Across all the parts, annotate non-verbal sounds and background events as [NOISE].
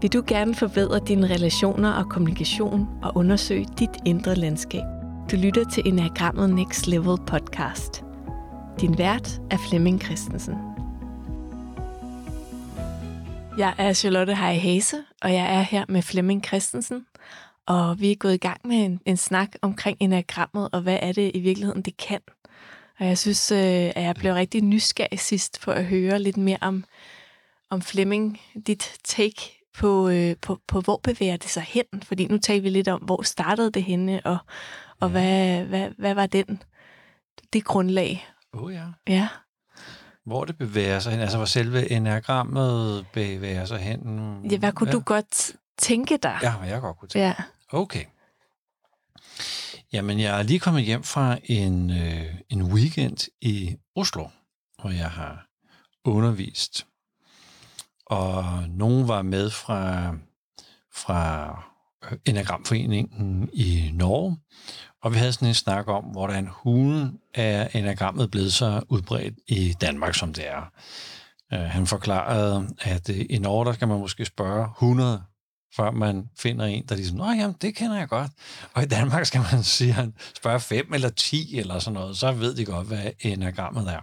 Vil du gerne forbedre dine relationer og kommunikation og undersøge dit indre landskab? Du lytter til Enagrammet Next Level podcast. Din vært er Flemming Christensen. Jeg er Charlotte Hej Hase, og jeg er her med Flemming Christensen. Og vi er gået i gang med en, en snak omkring enagrammet, og hvad er det i virkeligheden, det kan. Og jeg synes, øh, at jeg blev rigtig nysgerrig sidst for at høre lidt mere om, om Flemming, dit take på, øh, på, på, hvor bevæger det sig hen? Fordi nu taler vi lidt om, hvor startede det henne, og, og ja. hvad, hvad, hvad var den, det grundlag? Åh oh, ja. Ja. Hvor det bevæger sig hen, altså hvor selve enagrammet bevæger sig hen. Ja, hvad kunne ja. du godt tænke dig? Ja, hvad jeg godt kunne tænke. Ja. Okay. Jamen, jeg er lige kommet hjem fra en, øh, en weekend i Oslo, hvor jeg har undervist og nogen var med fra, fra Enagramforeningen i Norge, og vi havde sådan en snak om, hvordan hulen er enagrammet blevet så udbredt i Danmark, som det er. Øh, han forklarede, at øh, i Norge, der skal man måske spørge 100, før man finder en, der ligesom, nå jamen, det kender jeg godt. Og i Danmark skal man [LAUGHS] sige, han spørge fem eller 10 eller sådan noget, så ved de godt, hvad enagrammet er.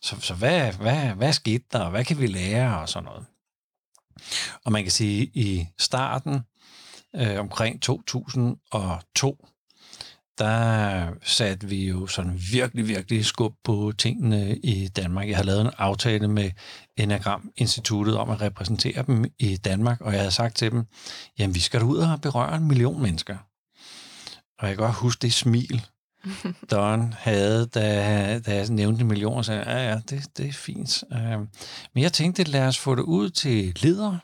Så, så hvad, hvad, hvad skete der, og hvad kan vi lære og sådan noget. Og man kan sige, i starten, øh, omkring 2002, der satte vi jo sådan virkelig, virkelig skub på tingene i Danmark. Jeg har lavet en aftale med Enagram Instituttet om at repræsentere dem i Danmark, og jeg havde sagt til dem, jamen vi skal ud og berøre en million mennesker. Og jeg kan godt huske det smil, [LAUGHS] Don havde, da, da jeg nævnte en million, og sagde, ja, ja, det, det er fint. Øh, men jeg tænkte, lad os få det ud til ledere,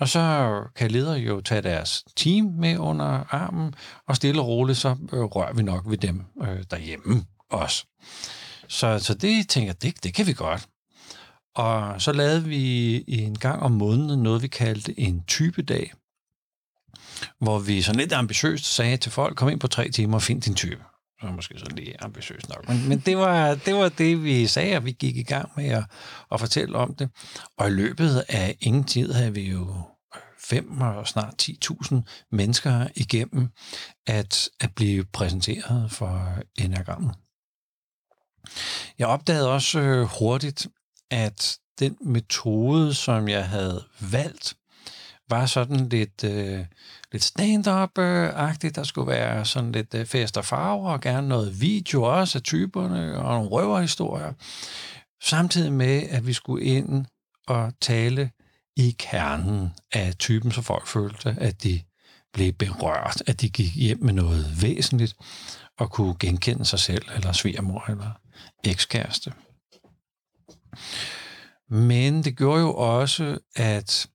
og så kan ledere jo tage deres team med under armen, og stille og roligt, så øh, rører vi nok ved dem øh, derhjemme også. Så, så det tænker jeg, det, det kan vi godt. Og så lavede vi en gang om måneden noget, vi kaldte en typedag, hvor vi så lidt ambitiøst sagde til folk, kom ind på tre timer og find din type. Det var måske så lige ambitiøst nok. Men, men det, var, det var det, vi sagde, og vi gik i gang med at, at fortælle om det. Og i løbet af ingen tid havde vi jo fem og snart 10.000 mennesker igennem at, at blive præsenteret for enagrammet. Jeg opdagede også øh, hurtigt, at den metode, som jeg havde valgt, var sådan lidt, øh, lidt stand-up-agtigt. Der skulle være sådan lidt øh, fest og farver, og gerne noget video også af typerne, og nogle røverhistorier. Samtidig med, at vi skulle ind og tale i kernen af typen, så folk følte, at de blev berørt, at de gik hjem med noget væsentligt, og kunne genkende sig selv, eller svigermor, eller ekskæreste. Men det gjorde jo også, at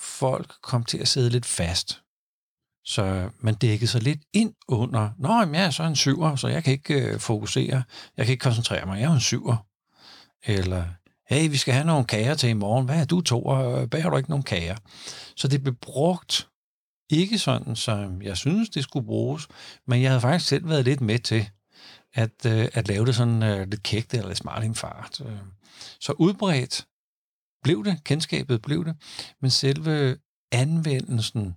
folk kom til at sidde lidt fast. Så man dækkede sig lidt ind under, nå, jamen, jeg er så en syver, så jeg kan ikke øh, fokusere, jeg kan ikke koncentrere mig, jeg er en syver. Eller, hey, vi skal have nogle kager til i morgen, hvad er du to, og bærer du ikke nogle kager? Så det blev brugt ikke sådan, som jeg synes, det skulle bruges, men jeg havde faktisk selv været lidt med til at, øh, at lave det sådan øh, lidt kægt eller lidt smart i en fart. Øh. Så udbredt blev det, kendskabet blev det, men selve anvendelsen,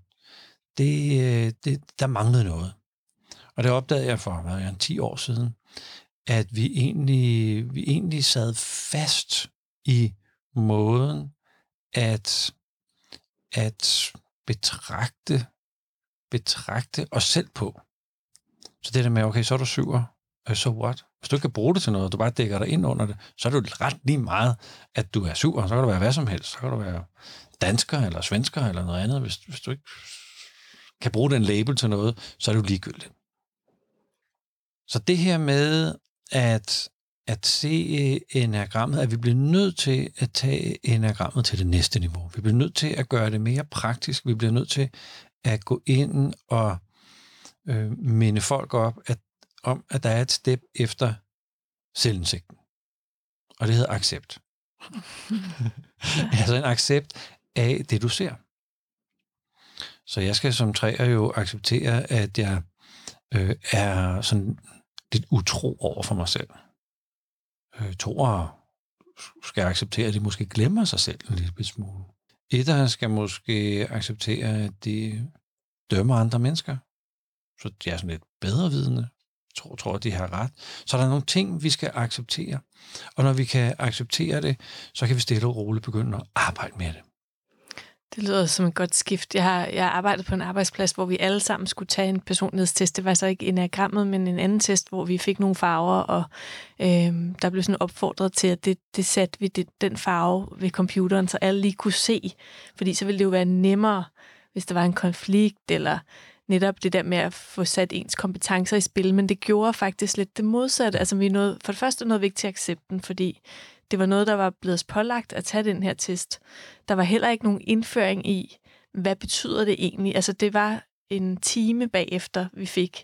det, øh, det, der manglede noget. Og det opdagede jeg for hvad, 10 år siden, at vi egentlig, vi egentlig sad fast i måden at, at betragte, betragte os selv på. Så det der med, okay, så er du syver, så so what? Hvis du ikke kan bruge det til noget, du bare dækker dig ind under det, så er det jo ret lige meget, at du er sur. Så kan du være hvad som helst. Så kan du være dansker eller svensker eller noget andet. Hvis, hvis du ikke kan bruge den label til noget, så er du ligegyldigt. Så det her med at, at se enagrammet, at vi bliver nødt til at tage enagrammet til det næste niveau. Vi bliver nødt til at gøre det mere praktisk. Vi bliver nødt til at gå ind og øh, minde folk op, at om, at der er et step efter selvindsigten. Og det hedder accept. [LAUGHS] altså en accept af det, du ser. Så jeg skal som træer jo acceptere, at jeg øh, er sådan lidt utro over for mig selv. Øh, toer skal acceptere, at de måske glemmer sig selv en lille smule. Etter skal måske acceptere, at de dømmer andre mennesker. Så de er sådan lidt bedre vidende. Tror, tror, de har ret. Så der er nogle ting, vi skal acceptere. Og når vi kan acceptere det, så kan vi stille og roligt begynde at arbejde med det. Det lyder som et godt skift. Jeg har, jeg har arbejdet på en arbejdsplads, hvor vi alle sammen skulle tage en personlighedstest. Det var så ikke enagrammet, men en anden test, hvor vi fik nogle farver, og øh, der blev sådan opfordret til, at det, det satte vi det, den farve ved computeren, så alle lige kunne se. Fordi så ville det jo være nemmere, hvis der var en konflikt, eller netop det der med at få sat ens kompetencer i spil, men det gjorde faktisk lidt det modsatte. Altså vi nåede, for det første nåede vi ikke til accepten, fordi det var noget, der var blevet pålagt at tage den her test. Der var heller ikke nogen indføring i, hvad betyder det egentlig? Altså det var en time bagefter, vi fik.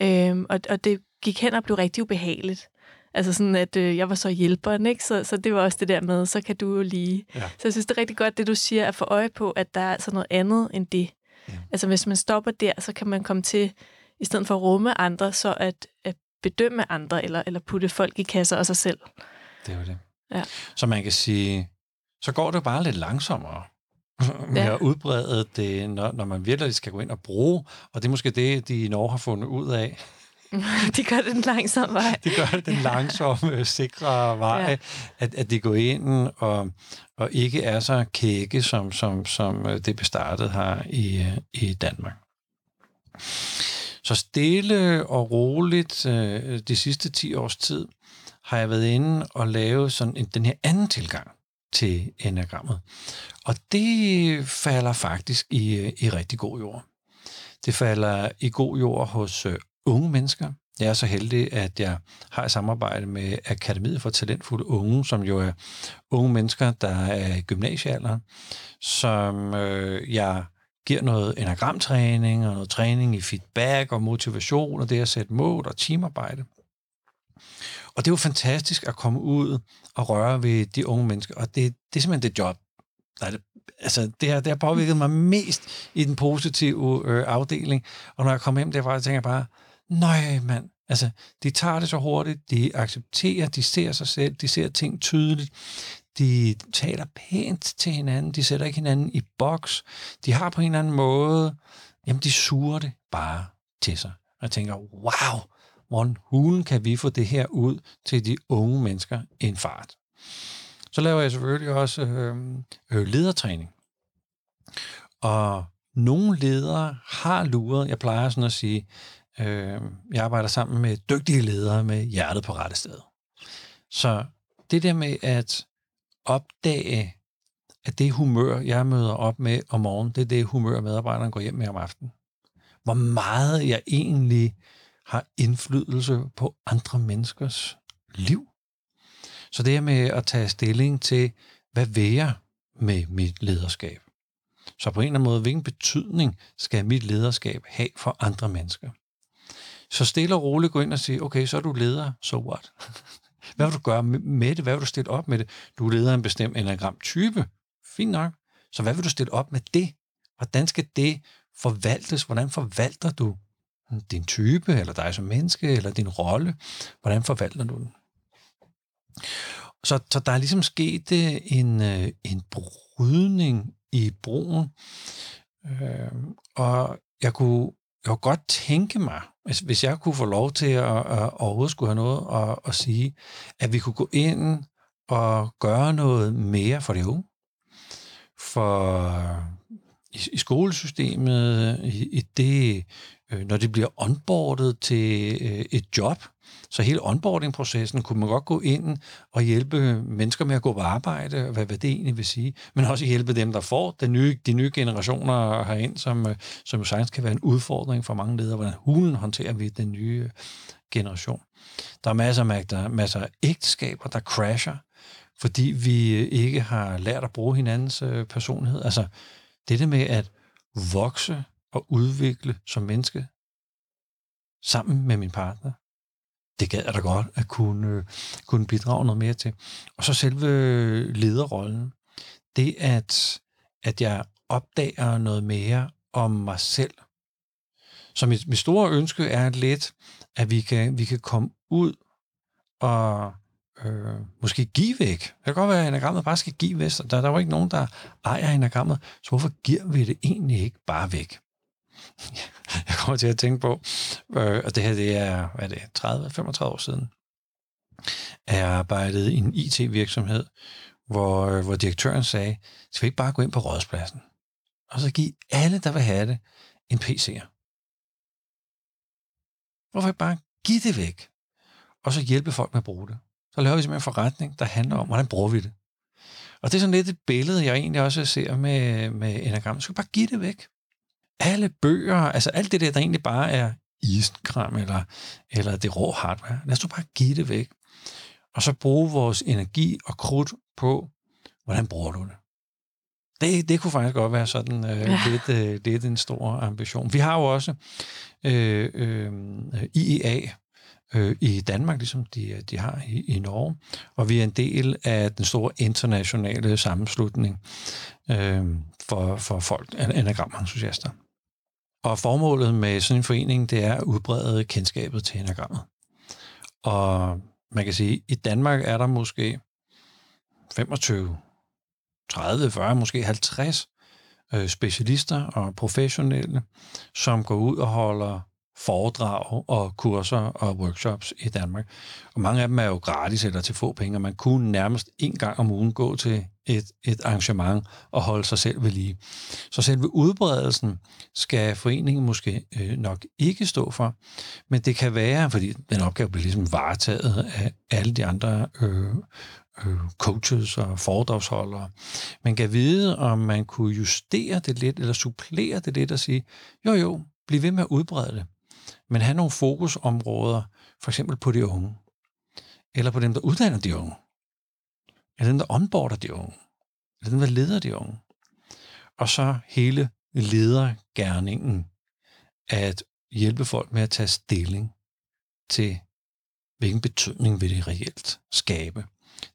Ja. Øhm, og, og det gik hen og blev rigtig ubehageligt. Altså sådan, at øh, jeg var så hjælperen, ikke? Så, så det var også det der med, så kan du jo lige... Ja. Så jeg synes, det er rigtig godt, det du siger, at få øje på, at der er altså noget andet end det. Ja. Altså hvis man stopper der, så kan man komme til, i stedet for at rumme andre, så at, at bedømme andre, eller, eller putte folk i kasser og sig selv. Det var det. Ja. Så man kan sige, så går det bare lidt langsommere med ja. at udbrede det, når, når man virkelig skal gå ind og bruge, og det er måske det, de i Norge har fundet ud af. [LAUGHS] de gør det den langsomme vej. de gør det den langsomme, sikre vej, ja. at, at de går ind og, og ikke er så kække, som, som, som det bestartet har i, i Danmark. Så stille og roligt øh, de sidste 10 års tid, har jeg været inde og lave sådan en, den her anden tilgang til enagrammet. Og det falder faktisk i, i rigtig god jord. Det falder i god jord hos øh, unge mennesker. Jeg er så heldig, at jeg har et samarbejde med Akademiet for Talentfulde Unge, som jo er unge mennesker, der er i gymnasiealderen, som øh, jeg giver noget enagramtræning og noget træning i feedback og motivation og det at sætte mål og teamarbejde. Og det er jo fantastisk at komme ud og røre ved de unge mennesker, og det, det er simpelthen det job, der er det, altså det her, det har påvirket mig mest i den positive øh, afdeling, og når jeg kom hjem derfra, så tænker jeg bare, nej mand, altså de tager det så hurtigt, de accepterer, de ser sig selv, de ser ting tydeligt, de taler pænt til hinanden, de sætter ikke hinanden i boks, de har på en eller anden måde, jamen de suger det bare til sig. Og jeg tænker, wow, hvordan hulen kan vi få det her ud til de unge mennesker i en fart. Så laver jeg selvfølgelig også øh, øh, ledertræning. Og nogle ledere har luret, jeg plejer sådan at sige, øh, jeg arbejder sammen med dygtige ledere med hjertet på rette sted. Så det der med at opdage, at det humør, jeg møder op med om morgenen, det er det humør, medarbejderen går hjem med om aftenen. Hvor meget jeg egentlig har indflydelse på andre menneskers liv. Så det er med at tage stilling til, hvad vil jeg med mit lederskab? Så på en eller anden måde, hvilken betydning skal mit lederskab have for andre mennesker? Så stille og roligt gå ind og sige, okay, så er du leder, so what? [LAUGHS] Hvad vil du gøre med det? Hvad vil du stille op med det? Du leder en bestemt enagram-type. Fint nok. Så hvad vil du stille op med det? Hvordan skal det forvaltes? Hvordan forvalter du din type, eller dig som menneske, eller din rolle. Hvordan forvalter du den? Så, så der er ligesom sket øh, en, øh, en brydning i broen, øh, og jeg kunne, jeg kunne godt tænke mig, hvis, hvis jeg kunne få lov til at, at overhovedet skulle have noget at, at sige, at vi kunne gå ind og gøre noget mere for det unge. For øh, i, i skolesystemet, i, i det øh, når de bliver onboardet til øh, et job, så hele onboarding-processen kunne man godt gå ind og hjælpe mennesker med at gå på arbejde, hvad, hvad det egentlig vil sige, men også hjælpe dem, der får den nye, de nye generationer herind, som, øh, som jo sagtens kan være en udfordring for mange ledere. Hvordan hulen håndterer vi den nye generation? Der er masser af, der, masser af ægteskaber, der crasher, fordi vi øh, ikke har lært at bruge hinandens øh, personlighed. Altså, det der med at vokse at udvikle som menneske sammen med min partner. Det gad jeg da godt at kunne, øh, kunne bidrage noget mere til. Og så selve øh, lederrollen. Det at, at jeg opdager noget mere om mig selv. Så mit, mit store ønske er lidt, at vi kan, vi kan komme ud og øh, måske give væk. Det kan godt være, at enagrammet bare skal give væk. Der, der er jo ikke nogen, der ejer enagrammet, så hvorfor giver vi det egentlig ikke bare væk? [LAUGHS] Jeg kommer til at tænke på, øh, og det her det er, hvad er det, 30-35 år siden, at jeg arbejdede i en IT-virksomhed, hvor, øh, hvor direktøren sagde, skal vi ikke bare gå ind på rådspladsen, og så give alle, der vil have det, en PC'er? Hvorfor ikke bare give det væk, og så hjælpe folk med at bruge det? Så laver vi simpelthen en forretning, der handler om, hvordan bruger vi det. Og det er sådan lidt et billede, jeg egentlig også ser med, med Enagram. Så skal bare give det væk. Alle bøger, altså alt det der, der egentlig bare er isenkram eller, eller det rå hardware. Lad os nu bare give det væk. Og så bruge vores energi og krudt på, hvordan bruger du det. Det, det kunne faktisk godt være sådan øh, ja. lidt, øh, lidt en stor ambition. Vi har jo også øh, øh, IEA, øh, i Danmark, ligesom de, de har i, i Norge. Og vi er en del af den store internationale sammenslutning øh, for, for folk, anagrammentusiaster. Og formålet med sådan en forening, det er at udbrede kendskabet til anagrammet. Og man kan sige, at i Danmark er der måske 25, 30, 40, måske 50 øh, specialister og professionelle, som går ud og holder foredrag og kurser og workshops i Danmark. Og mange af dem er jo gratis eller til få penge, og man kunne nærmest en gang om ugen gå til et, et arrangement og holde sig selv ved lige. Så selve udbredelsen skal foreningen måske øh, nok ikke stå for, men det kan være, fordi den opgave bliver ligesom varetaget af alle de andre øh, øh, coaches og foredragsholdere. Man kan vide, om man kunne justere det lidt, eller supplere det lidt og sige, jo jo, bliv ved med at udbrede det men have nogle fokusområder, for eksempel på de unge, eller på dem, der uddanner de unge, eller dem, der onboarder de unge, eller dem, der leder de unge. Og så hele ledergærningen at hjælpe folk med at tage stilling til, hvilken betydning vil det reelt skabe.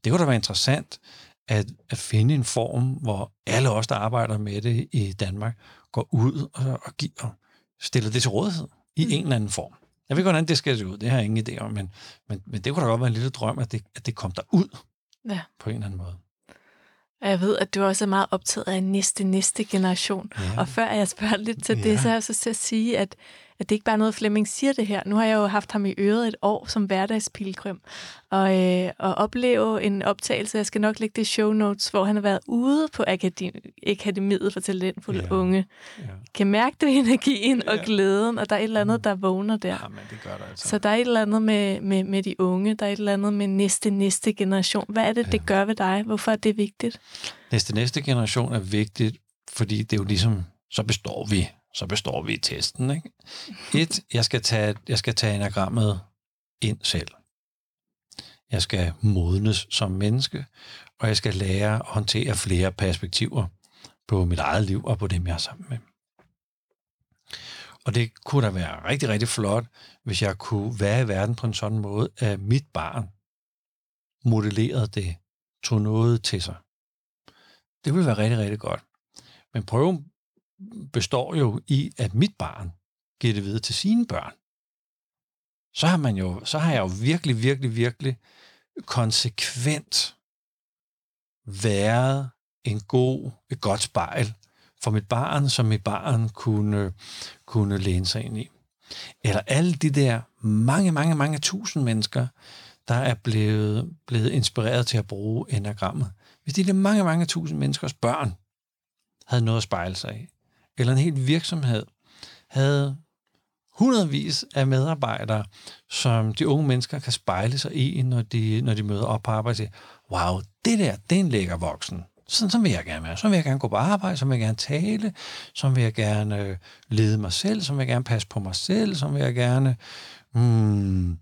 Det kunne da være interessant at, at finde en form, hvor alle os, der arbejder med det i Danmark, går ud og, og, giver, og stiller det til rådighed i mm. en eller anden form. Jeg ved ikke, hvordan det skal se ud, det har jeg ingen idé om, men, men, men det kunne da godt være en lille drøm, at det, at det kom der ud ja. på en eller anden måde. Og jeg ved, at du også er meget optaget af næste, næste generation. Ja. Og før jeg spørger lidt til ja. det, så er jeg så til at sige, at at det ikke bare er noget, Flemming siger det her. Nu har jeg jo haft ham i øret et år som hverdagspilgrim, og, øh, og opleve en optagelse, jeg skal nok lægge det i show notes, hvor han har været ude på akademi, Akademiet for Talentfulde ja. Unge. Ja. Kan mærke det energien ja. og glæden, og der er et eller andet, der vågner der. Ja, men det gør der altså. Så der er et eller andet med, med, med de unge, der er et eller andet med næste, næste generation. Hvad er det, ja. det gør ved dig? Hvorfor er det vigtigt? Næste, næste generation er vigtigt, fordi det er jo ligesom, så består vi så består vi i testen. Ikke? Et, jeg skal tage, jeg skal tage enagrammet ind selv. Jeg skal modnes som menneske, og jeg skal lære at håndtere flere perspektiver på mit eget liv og på dem, jeg er sammen med. Og det kunne da være rigtig, rigtig flot, hvis jeg kunne være i verden på en sådan måde, at mit barn modellerede det, tog noget til sig. Det ville være rigtig, rigtig godt. Men prøv består jo i, at mit barn giver det videre til sine børn. Så har, man jo, så har jeg jo virkelig, virkelig, virkelig konsekvent været en god, et godt spejl for mit barn, som mit barn kunne, kunne læne sig ind i. Eller alle de der mange, mange, mange tusind mennesker, der er blevet, blevet inspireret til at bruge enagrammet. Hvis de der mange, mange tusind menneskers børn havde noget at spejle sig i, eller en hel virksomhed havde hundredvis af medarbejdere, som de unge mennesker kan spejle sig i, når de, når de møder op på arbejde og siger, wow, det der, det er en lækker voksen. Sådan, så vil jeg gerne være. Så vil jeg gerne gå på arbejde, så vil jeg gerne tale, så vil jeg gerne øh, lede mig selv, så vil jeg gerne passe på mig selv, så vil jeg gerne hmm,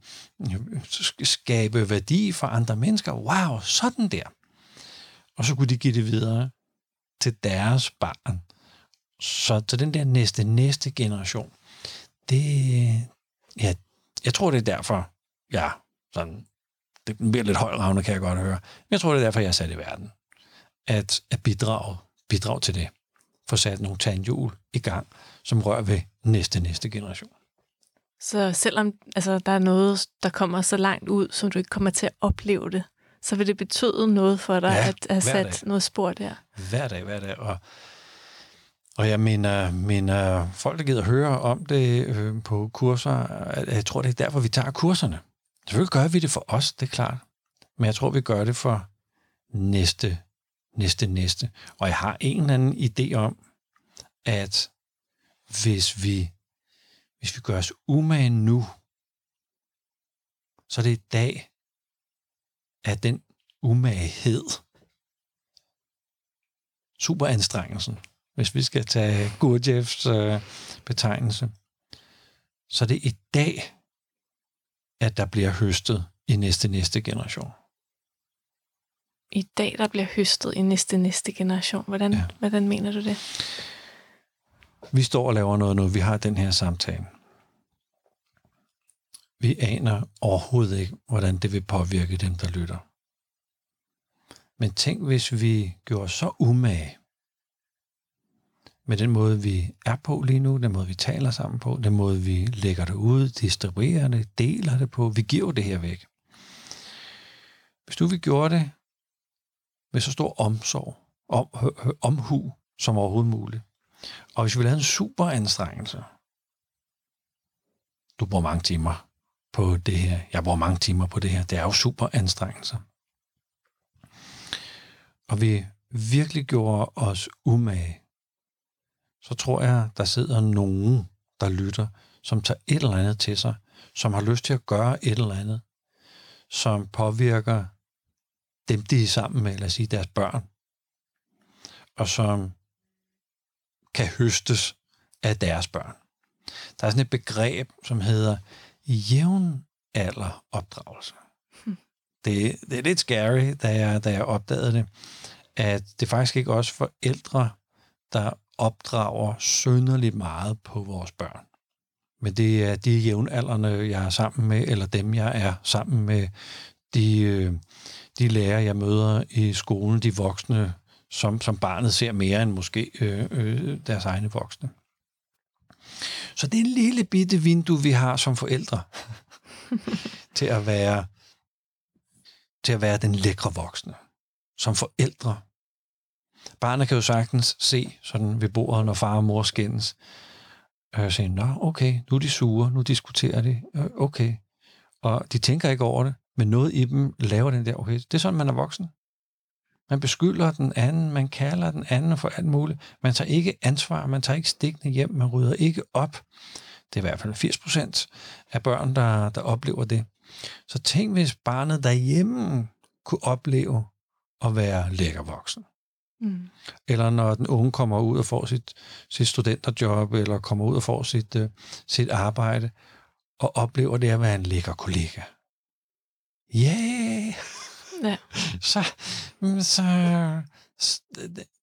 skabe værdi for andre mennesker. Wow, sådan der. Og så kunne de give det videre til deres barn, så, så den der næste, næste generation, det, ja, jeg tror, det er derfor, ja, sådan, det bliver lidt højravne, kan jeg godt høre, men jeg tror, det er derfor, jeg er sat i verden. At, at bidrage, bidrage til det. Få sat nogle tandhjul i gang, som rører ved næste, næste generation. Så selvom altså, der er noget, der kommer så langt ud, som du ikke kommer til at opleve det, så vil det betyde noget for dig, Ja, at have sat dag. noget spor der. Hver dag, hver dag. Og, og jeg mener, mener, folk, der gider høre om det øh, på kurser, at jeg tror, det er derfor, vi tager kurserne. Selvfølgelig gør vi det for os, det er klart. Men jeg tror, vi gør det for næste, næste, næste. Og jeg har en eller anden idé om, at hvis vi, hvis vi gør os umage nu, så er det i dag, at den umagehed, superanstrengelsen, hvis vi skal tage Gurdjieffs øh, betegnelse, så er det i dag, at der bliver høstet i næste næste generation. I dag, der bliver høstet i næste næste generation. Hvordan, ja. hvordan mener du det? Vi står og laver noget nu, vi har den her samtale. Vi aner overhovedet ikke, hvordan det vil påvirke dem, der lytter. Men tænk, hvis vi gjorde så umage med den måde, vi er på lige nu, den måde, vi taler sammen på, den måde, vi lægger det ud, distribuerer det, deler det på, vi giver det her væk. Hvis du vi gjorde det med så stor omsorg, om, omhu som overhovedet muligt, og hvis vi lavede en super anstrengelse, du bruger mange timer på det her, jeg bruger mange timer på det her, det er jo super anstrengelser. Og vi virkelig gjorde os umage, så tror jeg, der sidder nogen, der lytter, som tager et eller andet til sig, som har lyst til at gøre et eller andet, som påvirker dem, de er sammen med, lad os sige deres børn, og som kan høstes af deres børn. Der er sådan et begreb, som hedder jævn alder opdragelse. Det, det er lidt scary, da jeg, da jeg opdagede det, at det faktisk ikke os forældre, der opdrager synderligt meget på vores børn. Men det er de jævnaldrende, jeg er sammen med, eller dem, jeg er sammen med, de, øh, de lærere, jeg møder i skolen, de voksne, som, som barnet ser mere end måske øh, øh, deres egne voksne. Så det er en lille bitte vindue, vi har som forældre [LAUGHS] til at være til at være den lækre voksne. Som forældre. Barnet kan jo sagtens se sådan ved bordet, når far og mor skændes. Og sige, nå, okay, nu er de sure, nu diskuterer de. Øh, okay. Og de tænker ikke over det, men noget i dem laver den der, okay, det er sådan, man er voksen. Man beskylder den anden, man kalder den anden for alt muligt. Man tager ikke ansvar, man tager ikke stikkende hjem, man rydder ikke op. Det er i hvert fald 80 procent af børn, der, der oplever det. Så tænk, hvis barnet derhjemme kunne opleve at være lækker voksen. Mm. Eller når den unge kommer ud og får sit, sit studenterjob, eller kommer ud og får sit, uh, sit arbejde, og oplever det at være en lækker kollega. Yeah! Ja. [LAUGHS] så, mm, så, så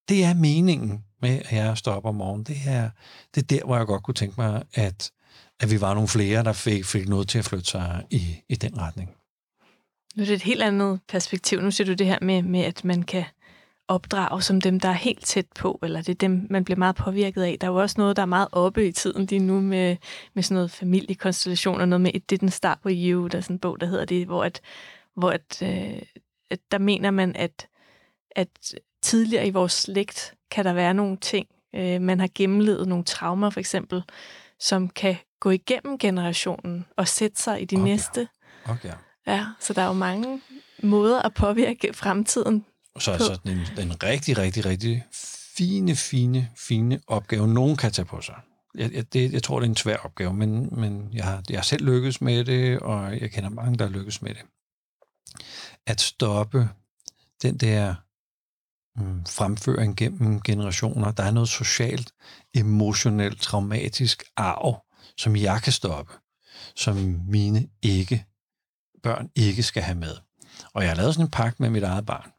det er meningen med, at jeg står op om morgenen. Det er, det er der, hvor jeg godt kunne tænke mig, at, at vi var nogle flere, der fik, fik noget til at flytte sig i, i den retning. Nu er det et helt andet perspektiv. Nu siger du det her med, med, at man kan opdrage som dem, der er helt tæt på, eller det er dem, man bliver meget påvirket af. Der er jo også noget, der er meget oppe i tiden lige nu med, med sådan noget familiekonstellation og noget med It Didn't Start With You. Der er sådan en bog, der hedder det, hvor, at, hvor at, øh, at der mener man, at, at tidligere i vores slægt kan der være nogle ting, øh, man har gennemlevet nogle traumer for eksempel, som kan gå igennem generationen og sætte sig i de Okay. næste. Okay. Ja, så der er jo mange måder at påvirke fremtiden. Så På- altså den, den rigtig, rigtig, rigtig fine, fine, fine opgave, nogen kan tage på sig. Jeg, jeg, det, jeg tror, det er en svær opgave, men, men jeg, har, jeg har selv lykkes med det, og jeg kender mange, der har lykkes med det. At stoppe den der mm, fremføring gennem generationer. Der er noget socialt, emotionelt, traumatisk arv, som jeg kan stoppe, som mine ikke børn ikke skal have med. Og jeg har lavet sådan en pagt med mit eget barn,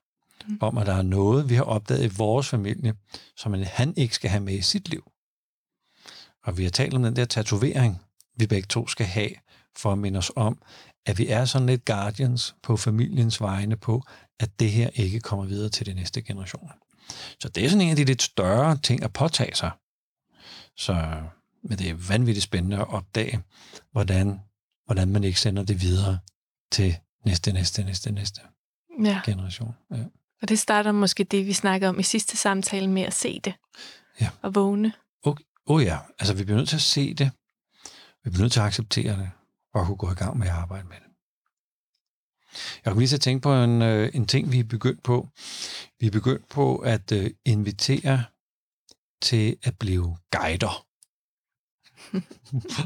mm. om at der er noget, vi har opdaget i vores familie, som han ikke skal have med i sit liv. Og vi har talt om den der tatovering, vi begge to skal have, for at minde os om, at vi er sådan lidt guardians på familiens vegne på, at det her ikke kommer videre til de næste generationer. Så det er sådan en af de lidt større ting at påtage sig. Så men det er vanvittigt spændende at opdage, hvordan, hvordan man ikke sender det videre til næste, næste, næste, næste Ja. generation. Ja. Og det starter måske det, vi snakkede om i sidste samtale med at se det. Ja. Og vågne. Åh oh ja, altså vi bliver nødt til at se det. Vi bliver nødt til at acceptere det, og at kunne gå i gang med at arbejde med det. Jeg kunne lige så tænke på en, øh, en ting, vi er begyndt på. Vi er begyndt på at øh, invitere til at blive guider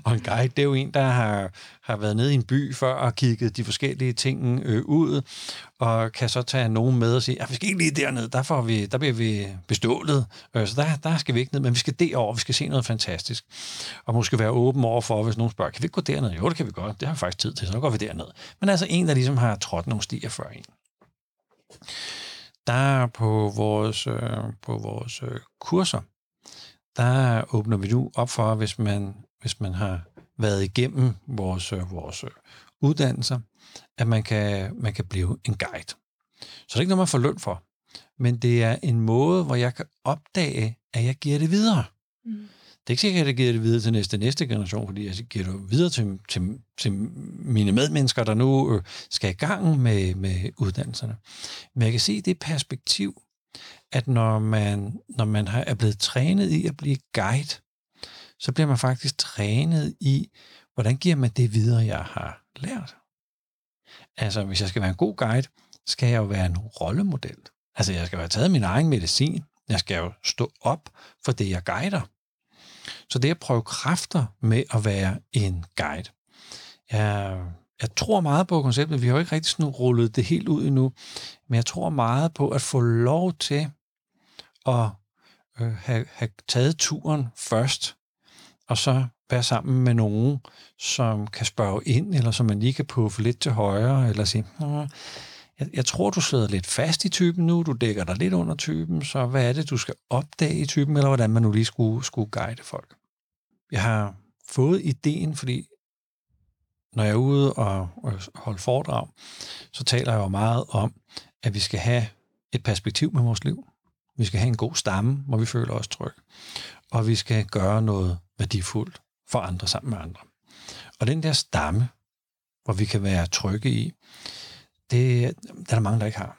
og en guide, det er jo en, der har, har været nede i en by før og kigget de forskellige ting øh, ud, og kan så tage nogen med og sige, at vi skal ikke lige derned, der, får vi, der bliver vi bestålet, øh, så der, der skal vi ikke ned, men vi skal derover, vi skal se noget fantastisk. Og måske være åben over for, hvis nogen spørger, kan vi ikke gå derned? Jo, det kan vi godt, det har vi faktisk tid til, så går vi derned. Men altså en, der ligesom har trådt nogle stier før en. Der på vores, øh, på vores øh, kurser, der åbner vi nu op for, hvis man, hvis man har været igennem vores, øh, vores øh, uddannelser, at man kan, man kan blive en guide. Så det er ikke noget, man får løn for, men det er en måde, hvor jeg kan opdage, at jeg giver det videre. Mm. Det er ikke sikkert, at jeg giver det videre til næste, næste generation, fordi jeg giver det videre til, til, til mine medmennesker, der nu øh, skal i gang med, med uddannelserne. Men jeg kan se det perspektiv, at når man, når man har, er blevet trænet i at blive guide, så bliver man faktisk trænet i, hvordan giver man det videre, jeg har lært. Altså, hvis jeg skal være en god guide, skal jeg jo være en rollemodel. Altså, jeg skal have taget min egen medicin. Jeg skal jo stå op for det, jeg guider. Så det er at prøve kræfter med at være en guide. Jeg, jeg tror meget på konceptet. Vi har jo ikke rigtig sådan rullet det helt ud endnu. Men jeg tror meget på at få lov til at øh, have, have taget turen først, og så være sammen med nogen, som kan spørge ind, eller som man lige kan puffe lidt til højre, eller sige, jeg, jeg tror, du sidder lidt fast i typen nu, du dækker dig lidt under typen, så hvad er det, du skal opdage i typen, eller hvordan man nu lige skulle, skulle guide folk. Jeg har fået ideen, fordi når jeg er ude og, og holde foredrag, så taler jeg jo meget om, at vi skal have et perspektiv med vores liv. Vi skal have en god stamme, hvor vi føler os trygge. Og vi skal gøre noget værdifuldt for andre sammen med andre. Og den der stamme, hvor vi kan være trygge i, det, der er der mange, der ikke har.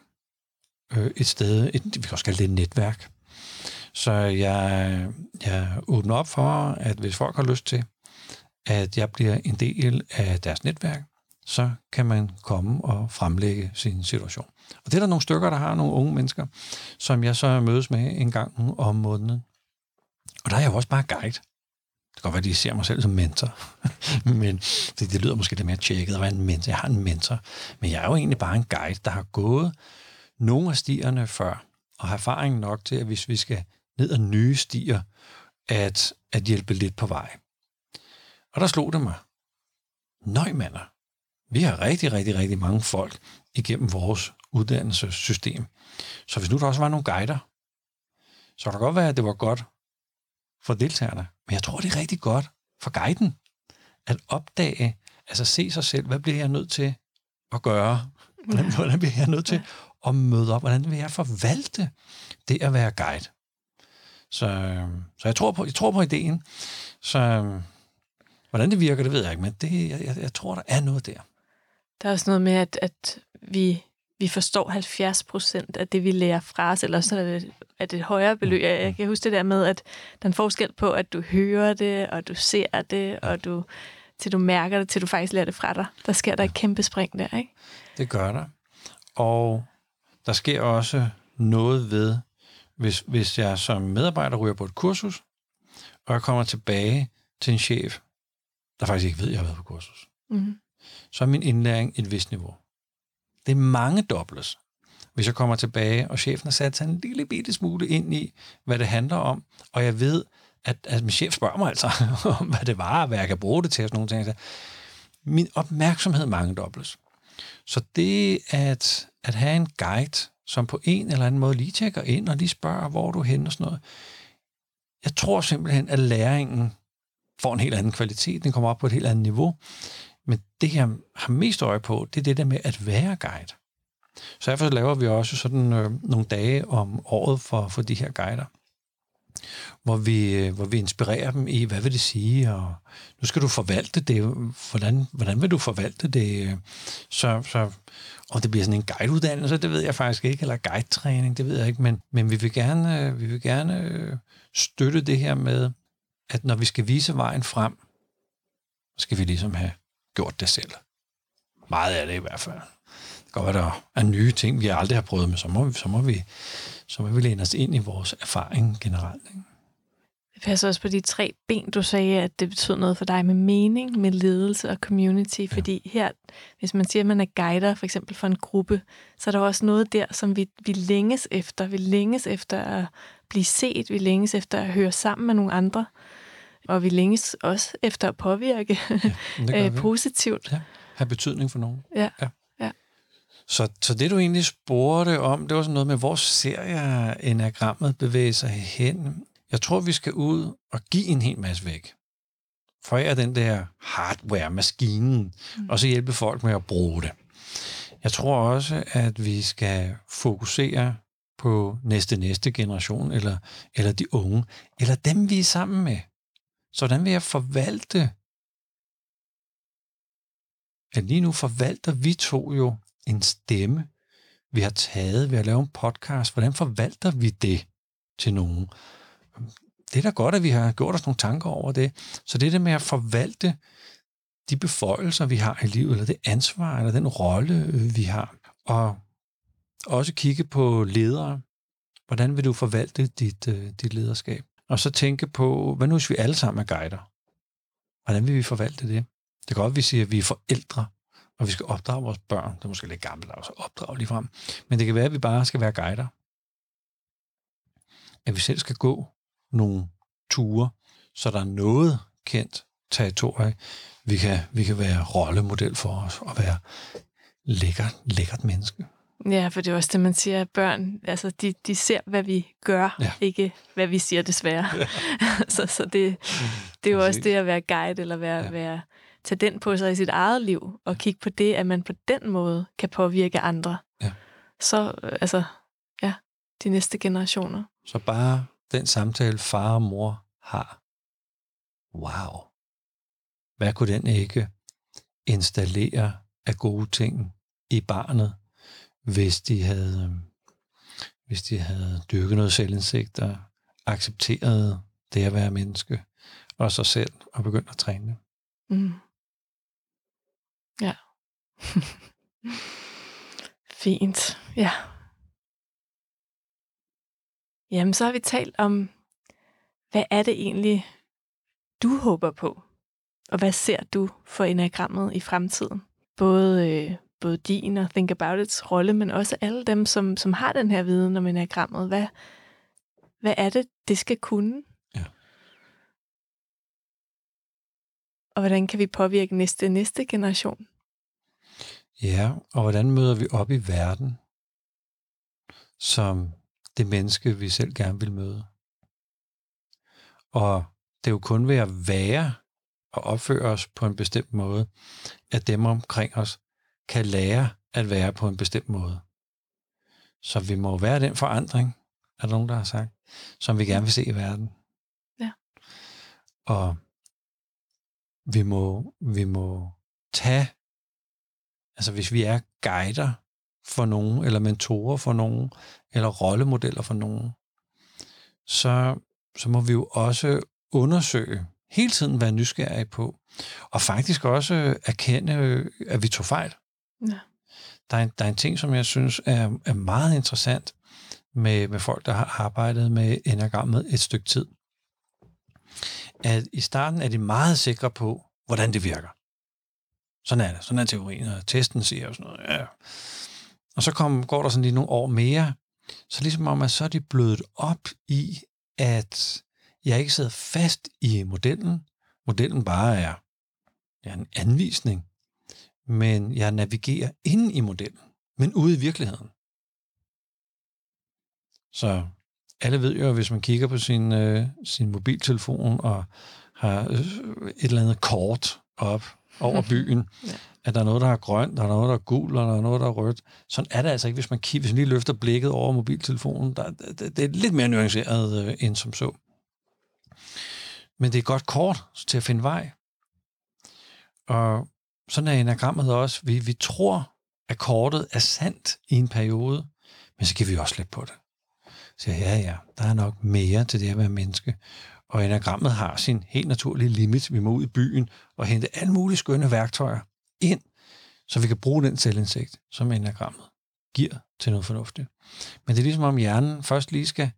Øh, et sted, et, vi kan også kalde det et netværk. Så jeg, jeg åbner op for, at hvis folk har lyst til, at jeg bliver en del af deres netværk, så kan man komme og fremlægge sin situation. Og det er der nogle stykker, der har nogle unge mennesker, som jeg så mødes med en gang om måneden. Og der er jeg jo også bare guide. Det kan godt være, at de ser mig selv som mentor. [LAUGHS] men det, det lyder måske lidt mere tjekket at være en mentor. Jeg har en mentor. Men jeg er jo egentlig bare en guide, der har gået nogle af stierne før, og har erfaring nok til, at hvis vi skal ned ad nye stier, at, at hjælpe lidt på vej. Og der slog det mig. Nøj, mander. Vi har rigtig, rigtig, rigtig mange folk igennem vores uddannelsessystem. Så hvis nu der også var nogle guider, så kan det godt være, at det var godt for deltagerne. Men jeg tror, det er rigtig godt for guiden at opdage, altså se sig selv, hvad bliver jeg nødt til at gøre? Hvordan, hvordan bliver jeg nødt til at møde op? Hvordan vil jeg forvalte det at være guide? Så, så jeg, tror på, jeg tror på ideen. Så hvordan det virker, det ved jeg ikke, men det, jeg, jeg tror, der er noget der. Der er også noget med, at, at vi, vi forstår 70 procent af det, vi lærer fra os, eller så er det, er det et højere beløb. Jeg, jeg kan huske det der med, at der er en forskel på, at du hører det, og du ser det, og du, til du mærker det, til du faktisk lærer det fra dig. Der sker der et kæmpe spring der, ikke? Det gør der. Og der sker også noget ved, hvis, hvis jeg som medarbejder ryger på et kursus, og jeg kommer tilbage til en chef, der faktisk ikke ved, at jeg har været på kursus, Mm-hmm så er min indlæring et vist niveau. Det er mange dobles. Hvis jeg kommer tilbage, og chefen har sat sig en lille bitte smule ind i, hvad det handler om, og jeg ved, at, at min chef spørger mig altså, [LAUGHS] om hvad det var, og hvad jeg kan bruge det til, og sådan nogle ting. Så min opmærksomhed mange dobles. Så det at, at have en guide, som på en eller anden måde lige tjekker ind og lige spørger, hvor du er henne og sådan noget. Jeg tror simpelthen, at læringen får en helt anden kvalitet. Den kommer op på et helt andet niveau. Men det, jeg har mest øje på, det er det der med at være guide. Så derfor laver vi også sådan øh, nogle dage om året for, for de her guider. hvor vi, øh, hvor vi inspirerer dem i, hvad vil det sige, og nu skal du forvalte det, hvordan, hvordan vil du forvalte det, så, så og det bliver sådan en guideuddannelse, det ved jeg faktisk ikke, eller guidetræning, det ved jeg ikke, men, men vi vil gerne, øh, vi vil gerne øh, støtte det her med, at når vi skal vise vejen frem, skal vi ligesom have gjort det selv. Meget af det i hvert fald. Det kan godt være, der er nye ting, vi aldrig har prøvet, men så må, så må vi, så må vi læne os ind i vores erfaring generelt. Ikke? Det passer også på de tre ben, du sagde, at det betyder noget for dig med mening, med ledelse og community. Ja. Fordi her, hvis man siger, at man er guider, for eksempel for en gruppe, så er der også noget der, som vi, vi længes efter. Vi længes efter at blive set, vi længes efter at høre sammen med nogle andre, og vi længes også efter at påvirke ja, [LAUGHS] øh, positivt. Ja, have betydning for nogen. Ja. ja. Så, så det du egentlig spurgte om, det var sådan noget med, hvor ser jeg enagrammet bevæge sig hen? Jeg tror, vi skal ud og give en hel masse væk. Forære den der hardware-maskinen, mm. og så hjælpe folk med at bruge det. Jeg tror også, at vi skal fokusere på næste næste generation, eller, eller de unge, eller dem, vi er sammen med. Så hvordan vil jeg forvalte? At lige nu forvalter vi to jo en stemme, vi har taget ved at lave en podcast. Hvordan forvalter vi det til nogen? Det er da godt, at vi har gjort os nogle tanker over det. Så det er det med at forvalte de beføjelser, vi har i livet, eller det ansvar, eller den rolle, øh, vi har. Og også kigge på ledere. Hvordan vil du forvalte dit, øh, dit lederskab? Og så tænke på, hvad nu hvis vi alle sammen er guider? Hvordan vil vi forvalte det? Det kan godt, at vi siger, at vi er forældre og vi skal opdrage vores børn. Det er måske lidt gammelt at opdrage lige frem. Men det kan være, at vi bare skal være guider. At vi selv skal gå nogle ture, så der er noget kendt territorie, vi kan, vi kan være rollemodel for os og være lækkert, lækkert menneske. Ja, for det er også det, man siger, at børn, altså de, de ser, hvad vi gør, ja. ikke hvad vi siger desværre. Ja. [LAUGHS] så så det, det er jo også det at være guide, eller være, ja. være tage den på sig i sit eget liv, og kigge på det, at man på den måde kan påvirke andre. Ja. Så, altså, ja, de næste generationer. Så bare den samtale, far og mor har. Wow. Hvad kunne den ikke installere af gode ting i barnet, hvis de havde, øh, hvis de havde dyrket noget selvindsigt og accepteret det at være menneske og sig selv og begyndt at træne Mm. Ja. [LAUGHS] Fint. Ja. Jamen, så har vi talt om, hvad er det egentlig, du håber på? Og hvad ser du for enagrammet i fremtiden? Både, øh, både din og Think About It's rolle, men også alle dem, som, som har den her viden om enagrammet. Hvad, hvad er det, det skal kunne? Ja. Og hvordan kan vi påvirke næste næste generation? Ja, og hvordan møder vi op i verden som det menneske, vi selv gerne vil møde? Og det er jo kun ved at være og opføre os på en bestemt måde, at dem omkring os kan lære at være på en bestemt måde. Så vi må være den forandring, er der nogen, der har sagt, som vi gerne vil se i verden. Ja. Og vi må, vi må tage Altså hvis vi er guider for nogen, eller mentorer for nogen, eller rollemodeller for nogen, så, så må vi jo også undersøge, hele tiden være nysgerrige på, og faktisk også erkende, at vi tog fejl. Ja. Der, er en, der er en ting, som jeg synes er, er meget interessant med, med folk, der har arbejdet med enagrammet et stykke tid. At i starten er de meget sikre på, hvordan det virker. Sådan er det. Sådan er teorien, og testen siger og sådan noget. Ja. Og så kom, går der sådan lige nogle år mere, så ligesom om, at så er de blødt op i, at jeg ikke sidder fast i modellen. Modellen bare er, er en anvisning, men jeg navigerer ind i modellen, men ude i virkeligheden. Så alle ved jo, at hvis man kigger på sin, øh, sin mobiltelefon og har øh, et eller andet kort op, over [LAUGHS] byen, ja. at der er noget, der er grønt, der er noget, der er gul, og der er noget, der er rødt. Sådan er det altså ikke, hvis man, kigger, hvis man lige løfter blikket over mobiltelefonen. Der, det, det er lidt mere nuanceret øh, end som så. Men det er godt kort til at finde vej. Og sådan er enagrammet også. Vi, vi tror, at kortet er sandt i en periode, men så giver vi også lidt på det. Så ja, ja, der er nok mere til det at være menneske. Og enagrammet har sin helt naturlige limit. Vi må ud i byen og hente alle mulige skønne værktøjer ind, så vi kan bruge den selvindsigt, som enagrammet giver til noget fornuftigt. Men det er ligesom om hjernen først lige skal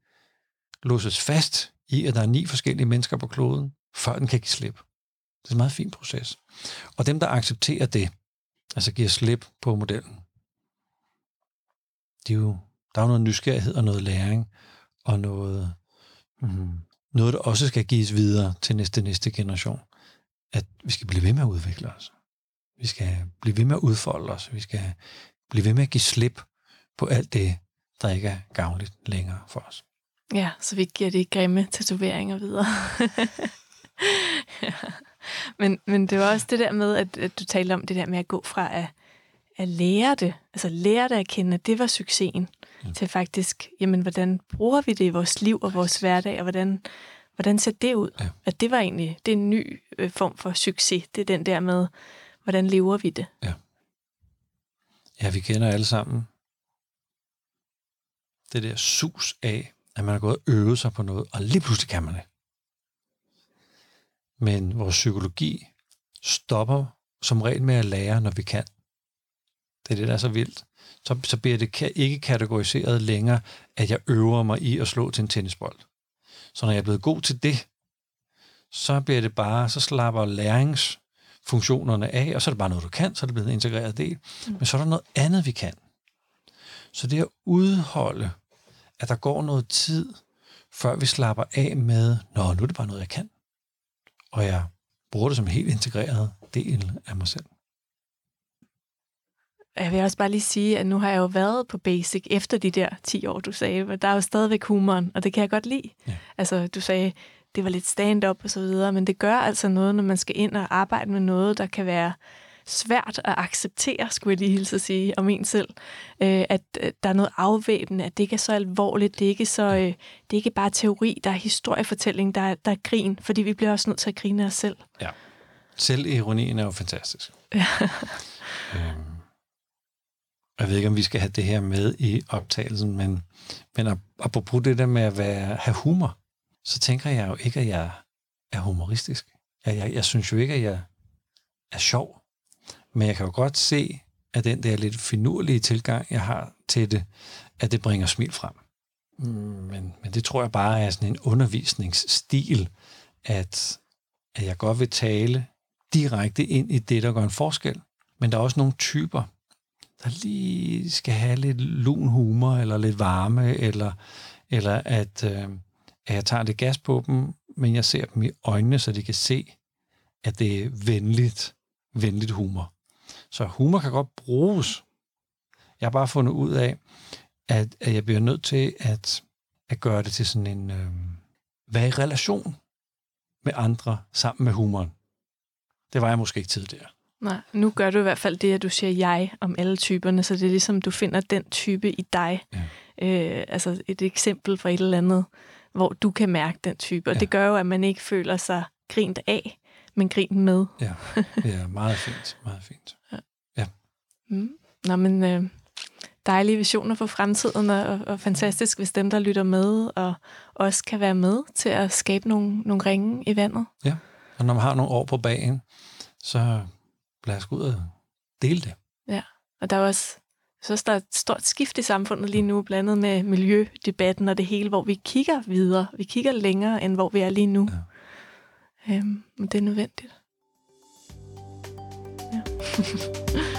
låses fast i, at der er ni forskellige mennesker på kloden, før den kan give slip. Det er en meget fin proces. Og dem, der accepterer det, altså giver slip på modellen, det er jo, der er jo noget nysgerrighed og noget læring, og noget, mm, noget, der også skal gives videre til næste, næste generation. At vi skal blive ved med at udvikle os. Vi skal blive ved med at udfolde os. Vi skal blive ved med at give slip på alt det, der ikke er gavnligt længere for os. Ja, så vi giver de grimme tatoveringer videre. [LAUGHS] ja men, men det var også det der med, at, at du talte om det der med at gå fra at, at lære det, altså lære det at kende, at det var succesen, ja. til faktisk, jamen, hvordan bruger vi det i vores liv og vores hverdag, og hvordan, hvordan ser det ud? Ja. At det var egentlig, det er en ny øh, form for succes. Det er den der med, hvordan lever vi det? Ja. Ja, vi kender alle sammen det der sus af, at man har gået og øvet sig på noget, og lige pludselig kan man det. Men vores psykologi stopper som regel med at lære, når vi kan. Det er det, der er så vildt. Så, så bliver det ikke kategoriseret længere, at jeg øver mig i at slå til en tennisbold. Så når jeg er blevet god til det, så bliver det bare, så slapper læringsfunktionerne af, og så er det bare noget, du kan, så er det blevet en integreret del. Mm. Men så er der noget andet, vi kan. Så det at udholde, at der går noget tid, før vi slapper af med, nå, nu er det bare noget, jeg kan. Og jeg bruger det som en helt integreret del af mig selv. Jeg vil også bare lige sige, at nu har jeg jo været på Basic efter de der 10 år, du sagde, men der er jo stadigvæk humoren, og det kan jeg godt lide. Ja. Altså, du sagde, det var lidt stand-up og så videre, men det gør altså noget, når man skal ind og arbejde med noget, der kan være svært at acceptere, skulle jeg lige hilse at sige, om en selv. Øh, at øh, der er noget afvæbnende, at det ikke er så alvorligt, det er ikke, så, øh, det er ikke bare teori, der er historiefortælling, der er, der er grin, fordi vi bliver også nødt til at grine af os selv. Ja. Selvironien er jo fantastisk. Ja. [LAUGHS] øhm, jeg ved ikke, om vi skal have det her med i optagelsen, men, men apropos det der med at være, have humor, så tænker jeg jo ikke, at jeg er humoristisk. Jeg, jeg, jeg synes jo ikke, at jeg er sjov. Men jeg kan jo godt se, at den der lidt finurlige tilgang, jeg har til det, at det bringer smil frem. Men, men det tror jeg bare er sådan en undervisningsstil, at, at jeg godt vil tale direkte ind i det, der gør en forskel. Men der er også nogle typer, der lige skal have lidt lun humor, eller lidt varme, eller, eller at, øh, at jeg tager lidt gas på dem, men jeg ser dem i øjnene, så de kan se, at det er venligt, venligt humor. Så humor kan godt bruges. Jeg har bare fundet ud af, at, at jeg bliver nødt til at, at gøre det til sådan en... Øh, være i relation med andre sammen med humoren. Det var jeg måske ikke tidligere. Nej, nu gør du i hvert fald det, at du siger jeg om alle typerne, så det er ligesom, du finder den type i dig. Ja. Øh, altså et eksempel fra et eller andet, hvor du kan mærke den type. Og ja. det gør jo, at man ikke føler sig grint af, men grint med. ja, ja meget fint. Meget fint. [LAUGHS] Ja. ja. Mm. Nå, men øh, dejlige visioner for fremtiden, og, og fantastisk, hvis dem, der lytter med, og også kan være med til at skabe nogle, nogle ringe i vandet. Ja, og når man har nogle år på bagen, så lad os gå ud og dele det. Ja, og der er også så der er et stort skift i samfundet lige nu, blandet med miljødebatten og det hele, hvor vi kigger videre. Vi kigger længere, end hvor vi er lige nu. Ja. Øhm, men det er nødvendigt. Ja. [LAUGHS]